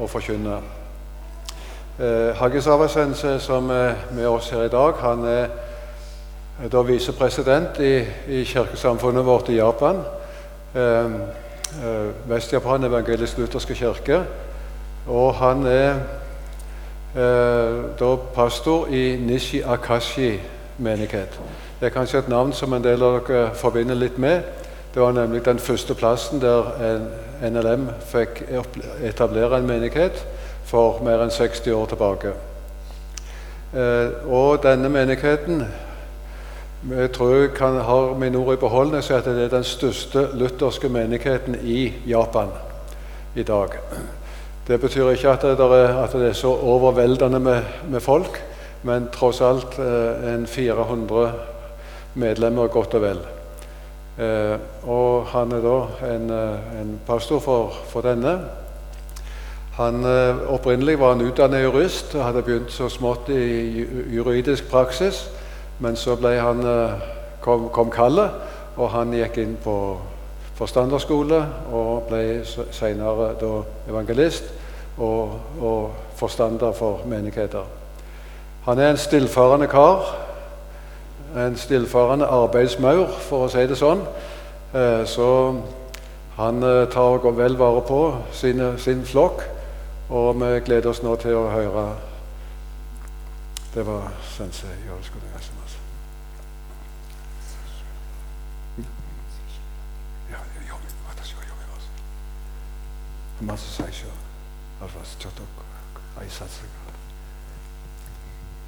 å forkynne. Eh, Hagge Savasense, som er med oss her i dag, han er da visepresident i, i kirkesamfunnet vårt i Japan. Eh, eh, Vest-Japan evangelisk lutherske kirke. Og han er eh, da pastor i Nishi Akashi menighet. Det er kanskje et navn som en del av dere forbinder litt med. Det var nemlig den første plassen der en NLM fikk etablere en menighet for mer enn 60 år tilbake. Eh, og denne menigheten jeg tror kan, har mine ord i behold når jeg sier at det er den største lutherske menigheten i Japan i dag. Det betyr ikke at det er, at det er så overveldende med, med, folk, men tross alt eh, en 400 medlemmer godt og vel. Eh, og han er da en, eh, en pastor for, for, denne. Han eh, Opprinnelig var han utdannet jurist og hadde begynt så smått i juridisk praksis. Men så han, kom, kom kallet, og han gikk inn på forstanderskole og ble senere evangelist og, og, forstander for menigheter. Han er en stillfarende kar En stillfarende arbeidsmaur, for å si det sånn. Eh, så han eh, tar vel vare på sine, sin flokk, og vi gleder oss nå til å høre Det var sensei. Ja, まず最初まずちょっと挨拶が。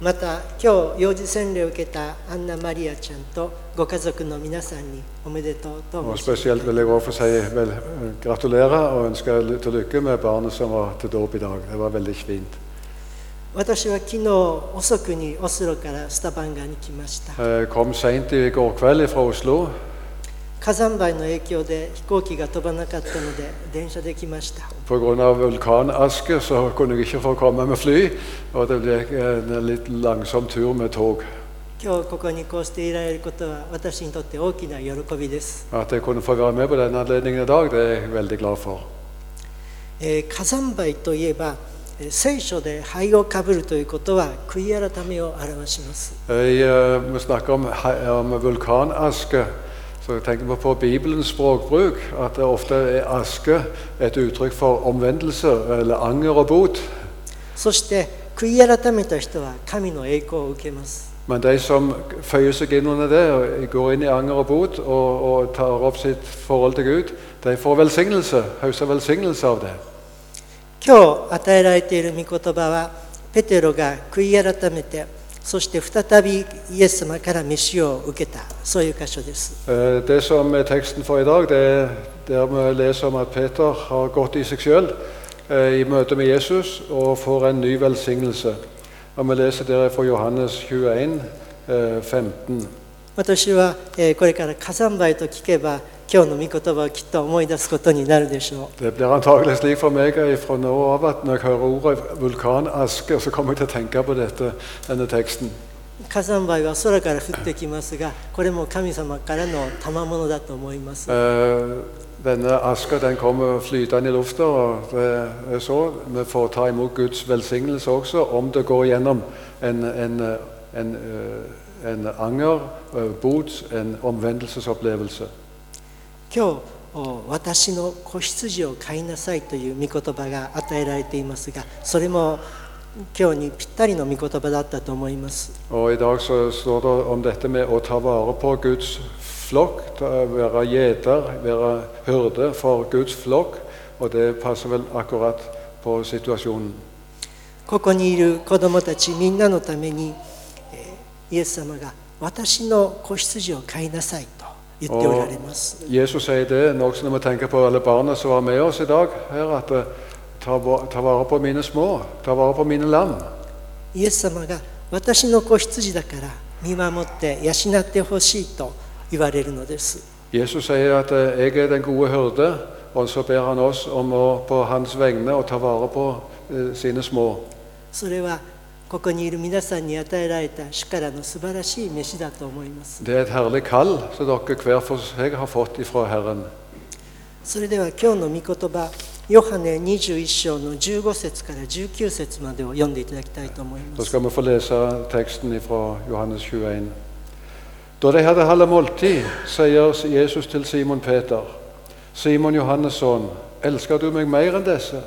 また今日幼児洗礼を受けたアンナ・マリアちゃんとご家族の皆さんにおめでとうと Og Spesielt vil jeg også si vel, gratulere og ønske til lykke med barnet som var til dåp i dag. Det var veldig fint. 私は昨日遅くにオスロからスタバンガに来ました。Jeg kom seint i går kveld fra Oslo. 火山灰の影響で飛行機が飛ばなかったので電車で来ました。今日ここにこていることは私にとって大きな喜びです。火山灰といえば聖書で灰をかぶるということは悔い改めを表します。Så jeg tenker på Bibelens språkbruk, at det ofte er aske et uttrykk for omvendelse eller anger og bot. Men de som føyer seg inn under det, og går inn i anger og bot og, og tar opp sitt forhold til Gud, de får velsignelse, høster velsignelse av det. 今日与えられている御言葉はペテロが悔い改めて そして再びイエス様から飯を受けた、そういう箇所です。Det som er teksten for i dag, det er der vi leser om at Peter har gått i seg selv i møte med Jesus og får en ny velsignelse. Og Vi leser der fra Johannes 21, 15. 私はこれから火山灰と聞けば今日の御言葉をきっと思い出すことになるでしょう。Det blir antagelig slik for meg fra nå av at når jeg hører ordet vulkanaske, så kommer jeg til å tenke på dette, denne teksten. 火山灰は空から降ってきますが、これも神様からの賜物だと思います。Denne aska den kommer flytende i lufta, og det er så vi får ta imot Guds velsignelse også, om det går gjennom en, en, en, en anger, bot, en omvendelsesopplevelse. 今日私の子羊を飼いなさいという御言葉が与えられていますがそれも今日にぴったりの御言葉だったと思います。ここにいる子どもたちみんなのためにイエス様が私の子羊を飼いなさい。Og Jesus sier det nokså når vi tenker på alle barna som var med oss i dag. her, at eh, ta, ta vare på mine små, ta vare på mine lam. 見守って養ってほしいと言われるのです Jesus sier at eh, 'jeg er den gode hyrde', og så ber han oss om å på hans vegne å ta vare på eh, sine små. それは ここにいる皆さんに与えられた主からの素晴らしい飯だと思います Det er et herlig kall som dere hver for seg har fått ifra Herren. それでは今日の御言葉ヨハネ21章の15節から19節までを読んでいただきたいと思いま Da す skal vi få lese teksten fra Johannes 21. Da de hadde halve måltid, sier Jesus til Simon Peter, Simon Johannes sønn, elsker du meg mer enn disse?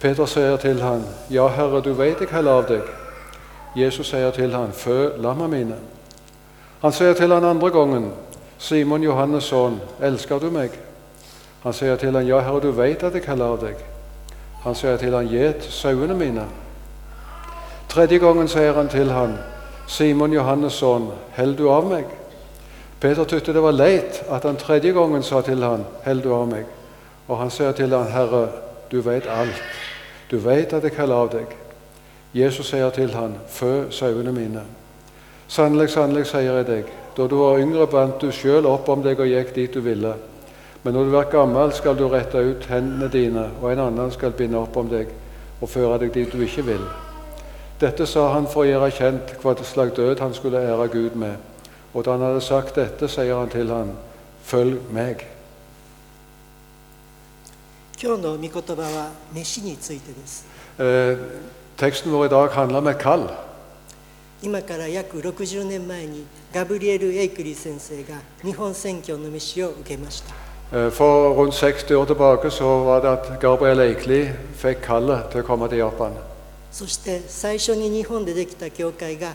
Peter sier til han, Ja, Herre, du vet jeg heller av deg. Jesus sier til han, Fø lamma mine. Han sier til han andre gangen, Simon Johannes sønn, elsker du meg? Han sier til han, Ja, Herre, du vet at jeg heller av deg. Han sier til han, Gjet sauene mine. Tredje gangen sier han til han, Simon Johannes sønn, held du av meg? Peter tykte det var leit at han tredje gangen sa til han, held du av meg? Og han sier til han, Herre, du vet alt. Du vet at jeg kaller av deg. Jesus sier til han, fø sauene mine. Sannelig, sannelig, sier jeg deg, da du var yngre bandt du sjøl opp om deg og gikk dit du ville. Men når du er gammel, skal du rette ut hendene dine, og en annen skal binde opp om deg og føre deg dit du ikke vil. Dette sa han for å gjøre kjent hva slags død han skulle ære Gud med. Og da han hadde sagt dette, sier han til han, følg meg. 今日の御言葉は飯についてです。今から約60年前にガブリエル・エイクリー先生が日本選挙の飯を受けました。そして最初に日本でできた教会が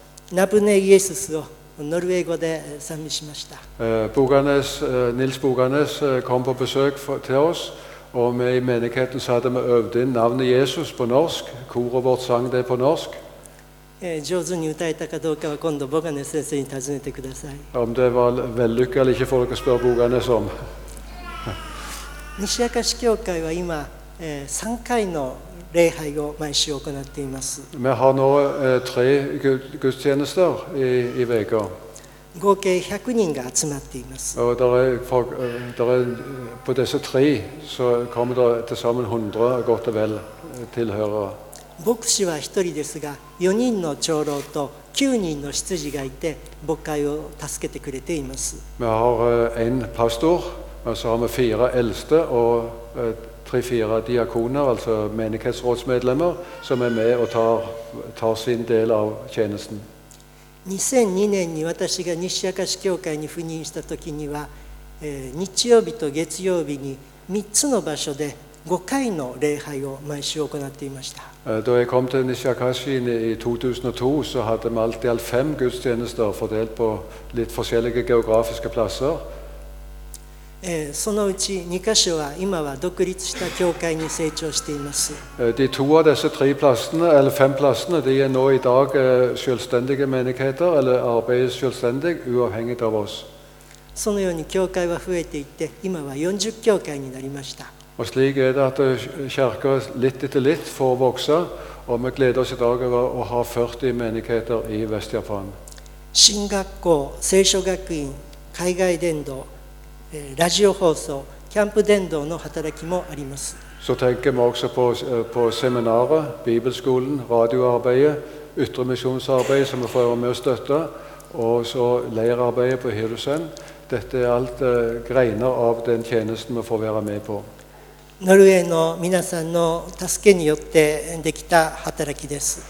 ナブネイエスをノルウェー語で賛美しました。ガネス、ニルス・ボガネス、コンポ・ベスク・テオス、オメイ・メネケット・サダム・オブ・デン、ナブネイエスポノスク、ーロボット・サンデポノスク。上手に歌えたかどうかは今度、ボガネス先生に尋ねてください。オムデヴァル・ヴェルカリヒ・フォルクス・ボガネスオム。西明石教会は今、3回の礼拝を毎週行っています。合計100人が集まっています。牧師は1人ですが、4人の長老と9人の執事がいて、牧会を助けてくれています。tre-fire diakoner, altså menighetsrådsmedlemmer, som er med og tar, tar sin del av tjenesten. 2002年に私が西明石教会に赴任した時には、えー日曜日と月曜日に3つの場所で5回の礼拝を毎週行っていました Eh, Da jeg kom til Nishakashi i 2002, så hadde vi alt i alt fem gudstjenester fordelt på litt forskjellige geografiske plasser. そのうち2箇所は今は独立した教会に成長しています。そのように教会は増えていって、今は40教会になりました。新学校、聖書学院、海外伝道、ラジオ放送、キャンプ伝道の働きもあります。ノルウェーの皆さんの助けによってできた働きです。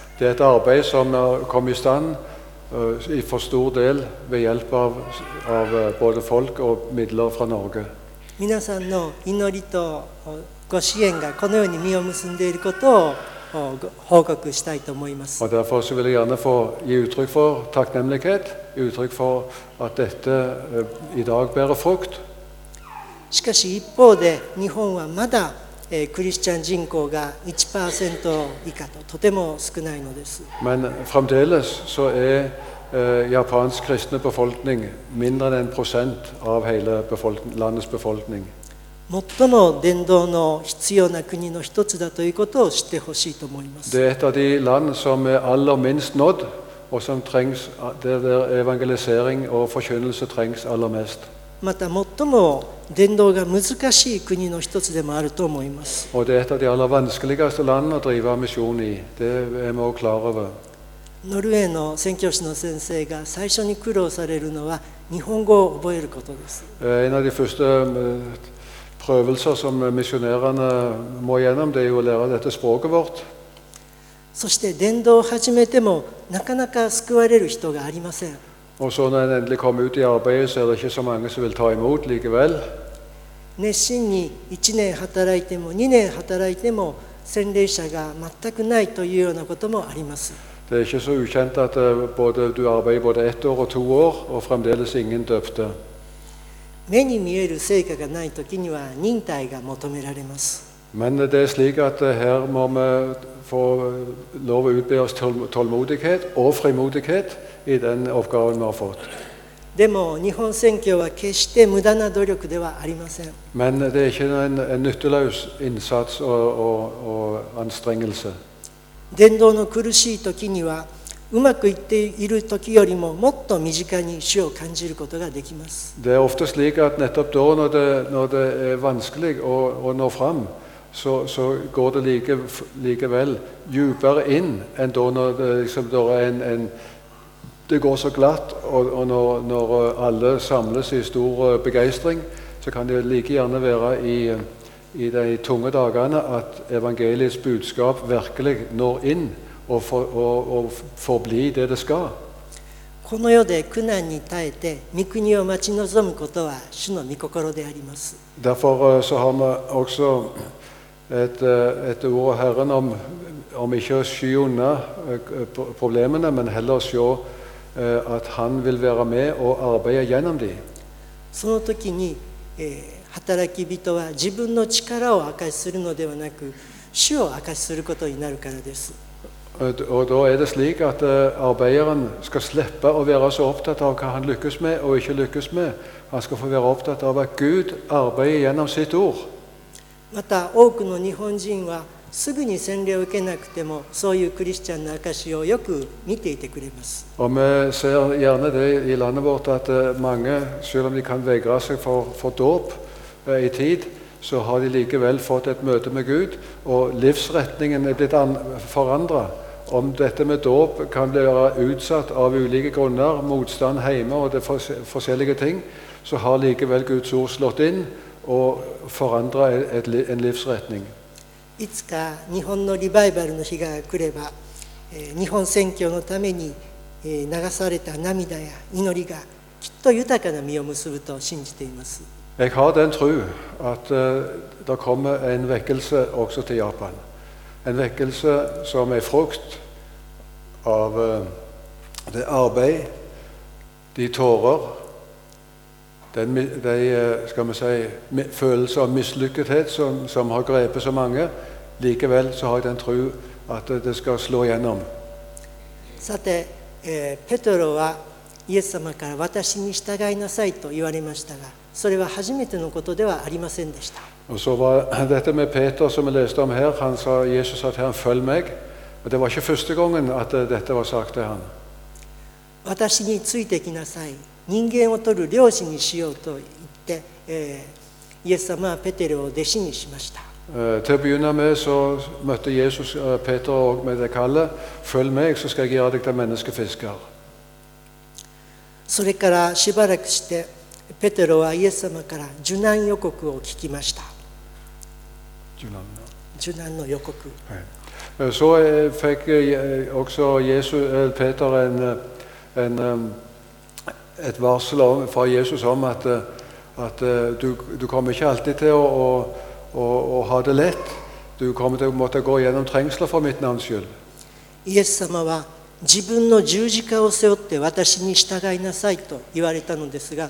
i for stor del ved hjelp av, av eh, både folk og midler fra Norge. 皆さんの祈りとご支援がこのように実を結んでいることを ご報告したいと思います。 Og Derfor så vil jeg gjerne få gi uttrykk for takknemlighet, uttrykk for at dette eh, i dag bærer frukt. しかし一方で日本はまだ、 えークリスチャン人口が1%以下ととても少ないのです。Men fremdeles så er eh, japansk kristne befolkning mindre enn 1 prosent av hele befolkning, landets befolkning. 最も伝道の必要な国の一つだということを知ってほしいと思います。Det er et av de land som er aller minst nådd, og som trengs, der evangelisering og forkynnelse trengs aller mest. また最も伝道が難しい国の一つでもあると思います。ノルウェーの宣教師の先生が最初に苦労されるのは日本語を覚えることです。そして伝道を始めてもなかなか救われる人がありません。Og så når en endelig kommer ut i arbeidet, så er det ikke så mange som vil ta imot likevel. 熱心に1年働いても2年働いても洗礼者が全くないというようなこともあります Det er ikke så ukjent at eh, både, du arbeider både ett år og to år, og fremdeles ingen døpte. 目に見える成果がない時には忍耐が求められます Men det er slik at eh, her må vi få lov å utbe oss tål- tålmodighet og frimodighet i den oppgaven vi har fått. でも日本宣教は決して無駄な努力ではありません Men det er ikke en, en nytteløs innsats og, og, og anstrengelse. 伝道の苦しい時にはうまくいっている時よりももっと身近に主を感じることができます Det er ofte slik at nettopp da, når det, når det er vanskelig å, å nå fram, så, så går det like, likevel dypere inn enn da når det, liksom, da er en, en det går så glatt, og, og når, når alle samles i stor eh, begeistring, så kan det like gjerne være i, i de tunge dagene at evangeliets budskap virkelig når inn og, for, og, og forblir det det skal. この世で苦難に耐えて御国を待ち望むことは主の御心であります Derfor eh, så har vi også et, eh, et ord av Herren om, om ikke å sky unna eh, pro- problemene, men heller å se eh, at Han vil være med og arbeide gjennom dem. その時に、えー働き人は自分の力を証しするのではなく主を証しすることになるからです Og d- og da er det slik at eh, arbeideren skal slippe å være så opptatt av hva han lykkes med og ikke lykkes med. Han skal få være opptatt av at Gud arbeider gjennom sitt ord. また多くの日本人は すぐに洗礼を受けなくてもそういうクリスチャンの証をよく見ていてくれます Og vi ser gjerne det i landet vårt at eh, mange, selv om de kan vegre seg for, for dåp eh, i tid, så har de likevel fått et møte med Gud, og livsretningen er blitt forandra. Om dette med dåp kan bli utsatt av ulike grunner, motstand hjemme og det fors forskjellige ting, så har likevel Guds ord slått inn og forandra et, li- en livsretning. いつか日本のリバイバルの日が来れば、えー日本宣教のために、えー流された涙や祈りがきっと豊かな実を結ぶと信じています Jeg har den tro at eh, det kommer en vekkelse også til Japan. En vekkelse som er frukt av eh, det arbeid, de tårer, den, de eh, skal vi si, mi- følelse av mislykkethet som, som har grepet så mange. さて、ペトロはイエス様から私に従いなさいと言われましたが、それは初めてのことではありませんでした。私についてきなさい、人間を取る漁師にしようと言って、イエス様はペテロを弟子にしました。Til å begynne med så møtte Jesus eh, Peter og med det kallet 'Følg meg, så skal jeg gjøre deg til menneskefisker'. それからしばらくしてペテロはイエス様から受難予告を聞きました受難の予告 Eh, Så eh, fikk eh, også Jesus, eh, Peter en, eh, en, eh, et varsel om, fra Jesus om at, eh, at eh, du, du kommer ikke alltid til å, og, og ha det lett. Du kommer til イエス様は自分の十字架を背負って私に従いなさいと言われたのですが、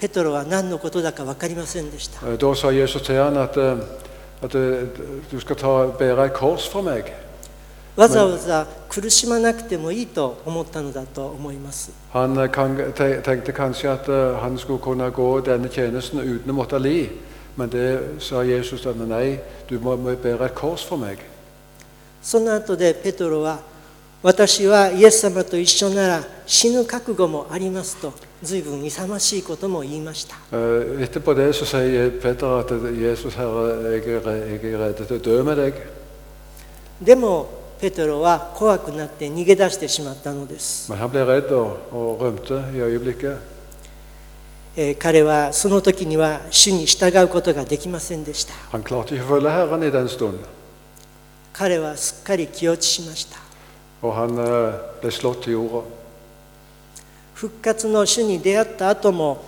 ペトロは何のことだかわかりませんでした。どうイエス様はわざわざ苦しまなくてもいいと思ったのだと思います。Han, その後でペトロは私はイエス様と一緒なら死ぬ覚悟もありますと随分勇ましいことも言いました。でもペトロは怖くなって逃げ出してしまったのです。彼はその時には主に従うことができませんでした。彼はすっかり気落ちしました。復活の主に出会った後も、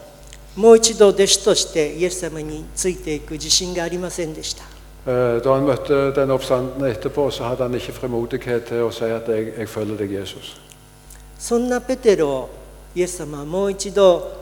もう一度弟子としてイエス様についていく自信がありませんでした。そんなペテロをイエス様はもう一度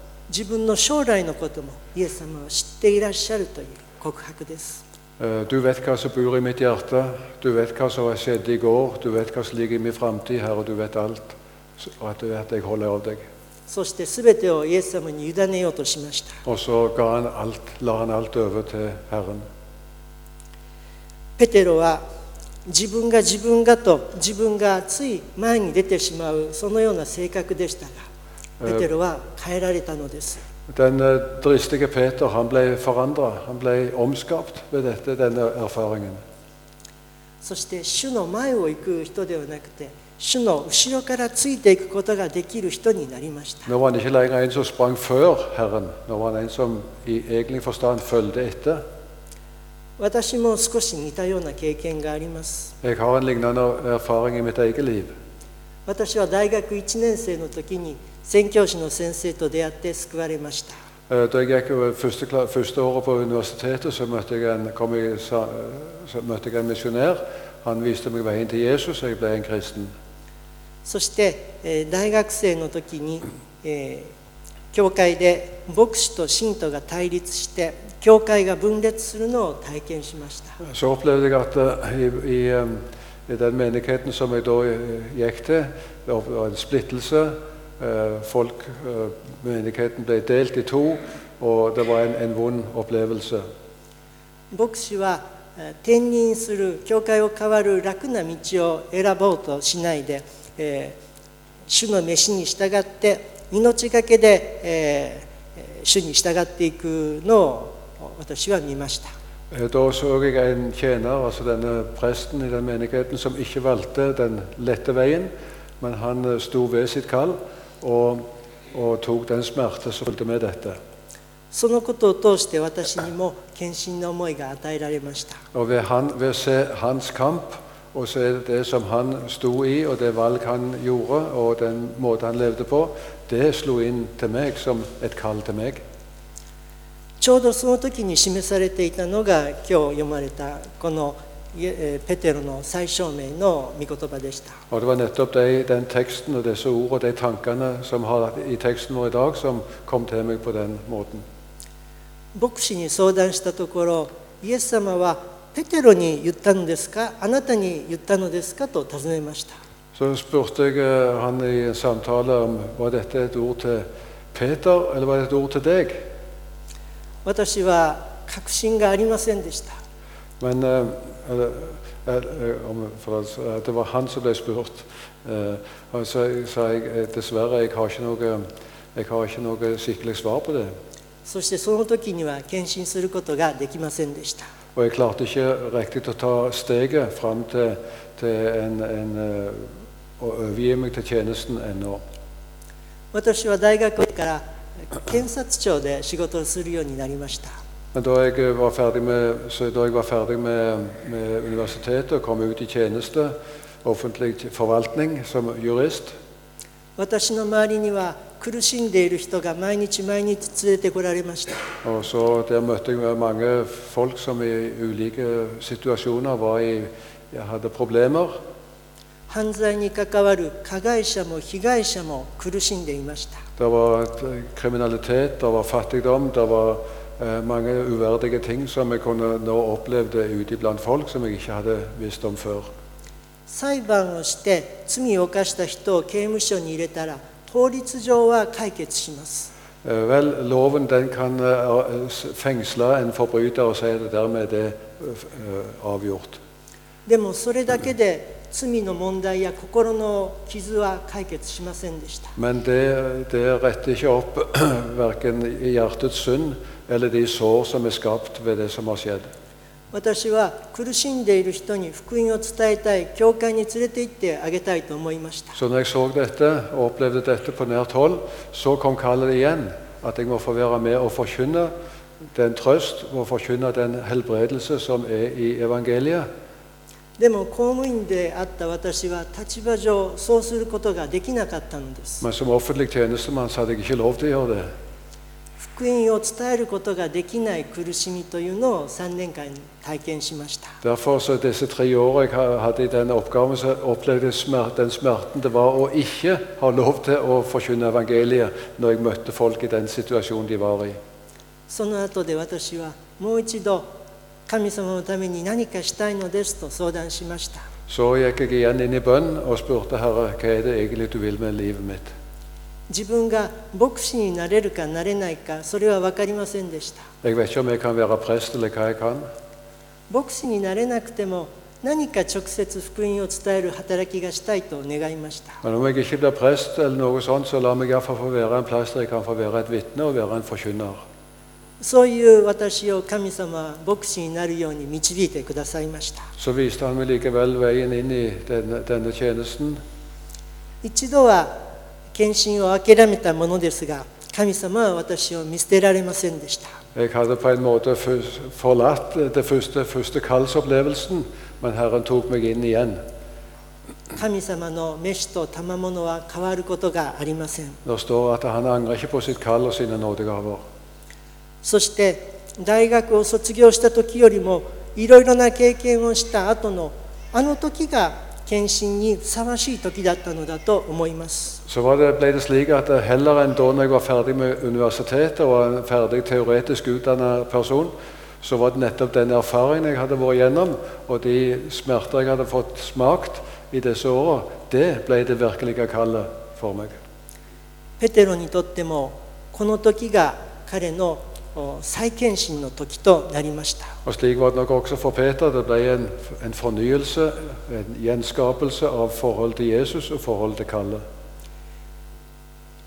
自分の将来のこともイエス様は知っていらっしゃるという告白です Eh, Du vet hva som bor i mitt hjerte. Du vet hva som skjedde i går. Du vet hva som ligger i min framtid, Herre. Du vet alt. Og at du vet jeg holder av deg. そして全てをイエス様に委ねようとしました Og så ga han alt, la han alt over til Herren. ペテロは自分が自分がと自分がつい前に出てしまうそのような性格でしたがペテロは変えられたのです Den eh, dristige Peter han ble forandra. Han ble omskapt ved dette, denne erfaringen. そして主の前を行く人ではなくて主の後ろからついていくことができる人になりました Nå var han ikke lenger en som sprang før Herren. Nå var han en som i egentlig forstand fulgte etter. 私も少し似たような経験があります Jeg har en lignende erfaring i mitt eget liv. 私は大学1年生の時に宣教師の先生と出会って救われました Eh, Da jeg gikk over første, første året på universitetet, så møtte jeg en, kom jeg, så møtte jeg en misjonær. Han viste meg veien til Jesus, og jeg ble en kristen. そして、えー大学生の時に、えー教会で牧師と信徒が対立して教会が分裂するのを体験しました Så opplevde jeg at eh, i, i, eh, i den menigheten som jeg da eh, gikk til, det var en splittelse. Øh, folk, øh, Menigheten ble delt i to, og det var en, en vond opplevelse. Øh, da så jeg en tjener, altså denne presten i den menigheten, som ikke valgte den lette veien, men han sto ved sitt kall. そのことを通して私にも献身の思いが与えられました。ちょうどその時に示されていたのが今日読まれたこのペテロの最小名の御言葉でした。で今牧師に相談したところ、イエス様はペテロに言ったのですか、あなたに言ったのですか？と尋ねました。私は確信がありませんでした。eller, eh, om, for altså, eh, det var han som ble spurt. Eh, og så sa jeg eh, dessverre, jeg har ikke noe, jeg har ikke noe skikkelig svar på det. そしてその時には献身することができませんでした Og jeg klarte ikke riktig å ta steget fram til, til en, en, eh, å overgi meg til tjenesten ennå. 私は大学から検察庁で仕事をするようになりました Men da jeg var ferdig med, så da jeg var ferdig med, med universitetet og kom ut i tjeneste, offentlig forvaltning som jurist, 私の周りには苦しんでいる人が毎日毎日連れてこられました og så der møtte jeg mange folk som i ulike situasjoner var i, jeg hadde problemer. 犯罪に関わる加害者も被害者も苦しんでいました Det var et- kriminalitet, det var fattigdom, det var eh, mange uverdige ting som jeg kunne nå opplevde ute blant folk som jeg ikke hadde visst om før. 裁判をして罪を犯した人を刑務所に入れたら法律上は解決します Eh, Vel, loven den kan eh, s- fengsle en forbryter og si at dermed er det eh, avgjort. でもそれだけで罪の問題や心の傷は解決しませんでした Men det, det retter ikke opp verken i hjertets synd LDS sår som er skapt vedes am osier. 私は苦しんでいる人に福音を伝えたい、教会に連れて行ってあげたいと思いました。でも公務員であった私は立場上そうすることができなかったのです、福音を伝えることができない苦しみというのを3年間体験しました Derfor så disse tre årene jeg ha- hadde i denne oppgaven, så opplevde jeg smer- den smerten det var å ikke ha lov til å forkynne evangeliet når jeg møtte folk i den situasjonen de var i. その後で私はもう一度神様のために何かしたいのですと相談しました Så gikk jeg igjen inn i bønn og spurte Herre, hva er det egentlig du vil med livet mitt? 自分が牧師になれるかなれないかそれはわかりませんでした。牧師になれなくても何か直接福音を伝える働きがしたいと願いました。そういう私を神様は牧師になるように導いてくださいました。一度は献身を諦めたものですが神様は私を見捨てられませんでした。神様の召しと賜物は変わることがありません。そして大学を卒業した時よりもいろいろな経験をした後のあの時が献身にふさわしい時だったのだと思います Så var det, ble det slik at heller enn da når jeg var ferdig med universitetet og var en ferdig teoretisk utdannet person, så var det nettopp den erfaringen jeg hadde vært gjennom, og de smerter jeg hadde fått smakt i disse årene, det ble det virkelige kallet for meg. ペテロにとってもこの時が彼のお再献身の時となりました Og slik var det nok også for Peter. Det ble en, en fornyelse, en gjenskapelse av forholdet til Jesus og forholdet til kallet.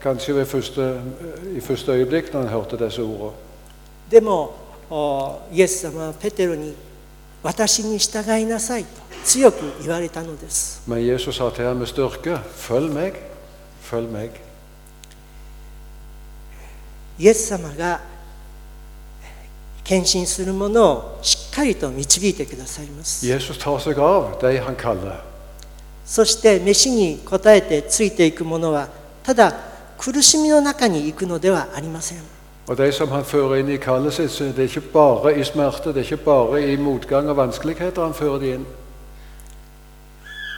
kanskje ved første, i første イエス様はペテロに私に従いなさいと強く言われたのです。イエス様が献身する者をしっかりと導いてくださいます。そして、飯に応えてついていく者はただ、苦しみの中に行くのではありません。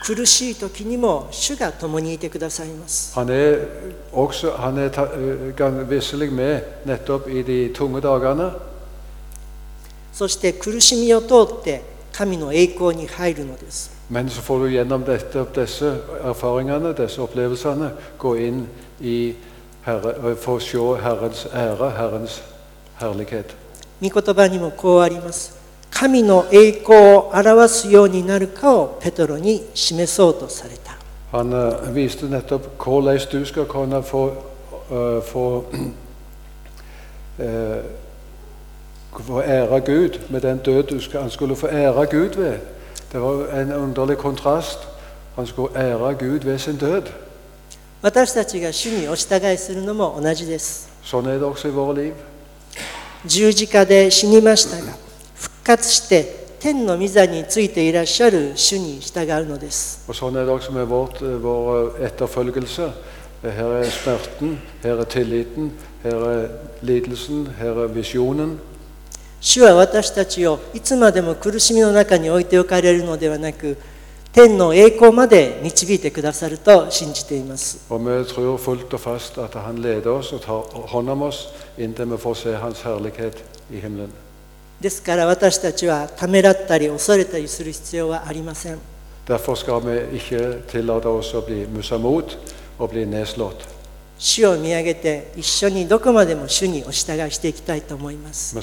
苦しい時にも主が共にいてくださいます。そして苦しみを通って、神の栄光に入るのです。みことばにもこうあります。神の栄光を表すようになるかをペトロに示そうとされた。få ære Gud med den død du skal, han skulle få ære Gud ved. Det var en underlig kontrast. Han skulle ære Gud ved sin død. 私たちが主にお従いするのも同じです Sånn er det også i våre liv. 十字架で死にましたが復活して天の御座についていらっしゃる主に従うのです Og sånn er det også med vårt, eh, vår etterfølgelse. Eh, Her er smerten, her er tilliten, her er lidelsen, her er visjonen. 主は私たちをいつまでも苦しみの中に置いておかれるのではなく天の栄光まで導いてくださると信じています。ですから私たちはためらったり恐れたりする必要はありません。主を見上げて一緒にどこまでも主にお従いしていきたいと思います。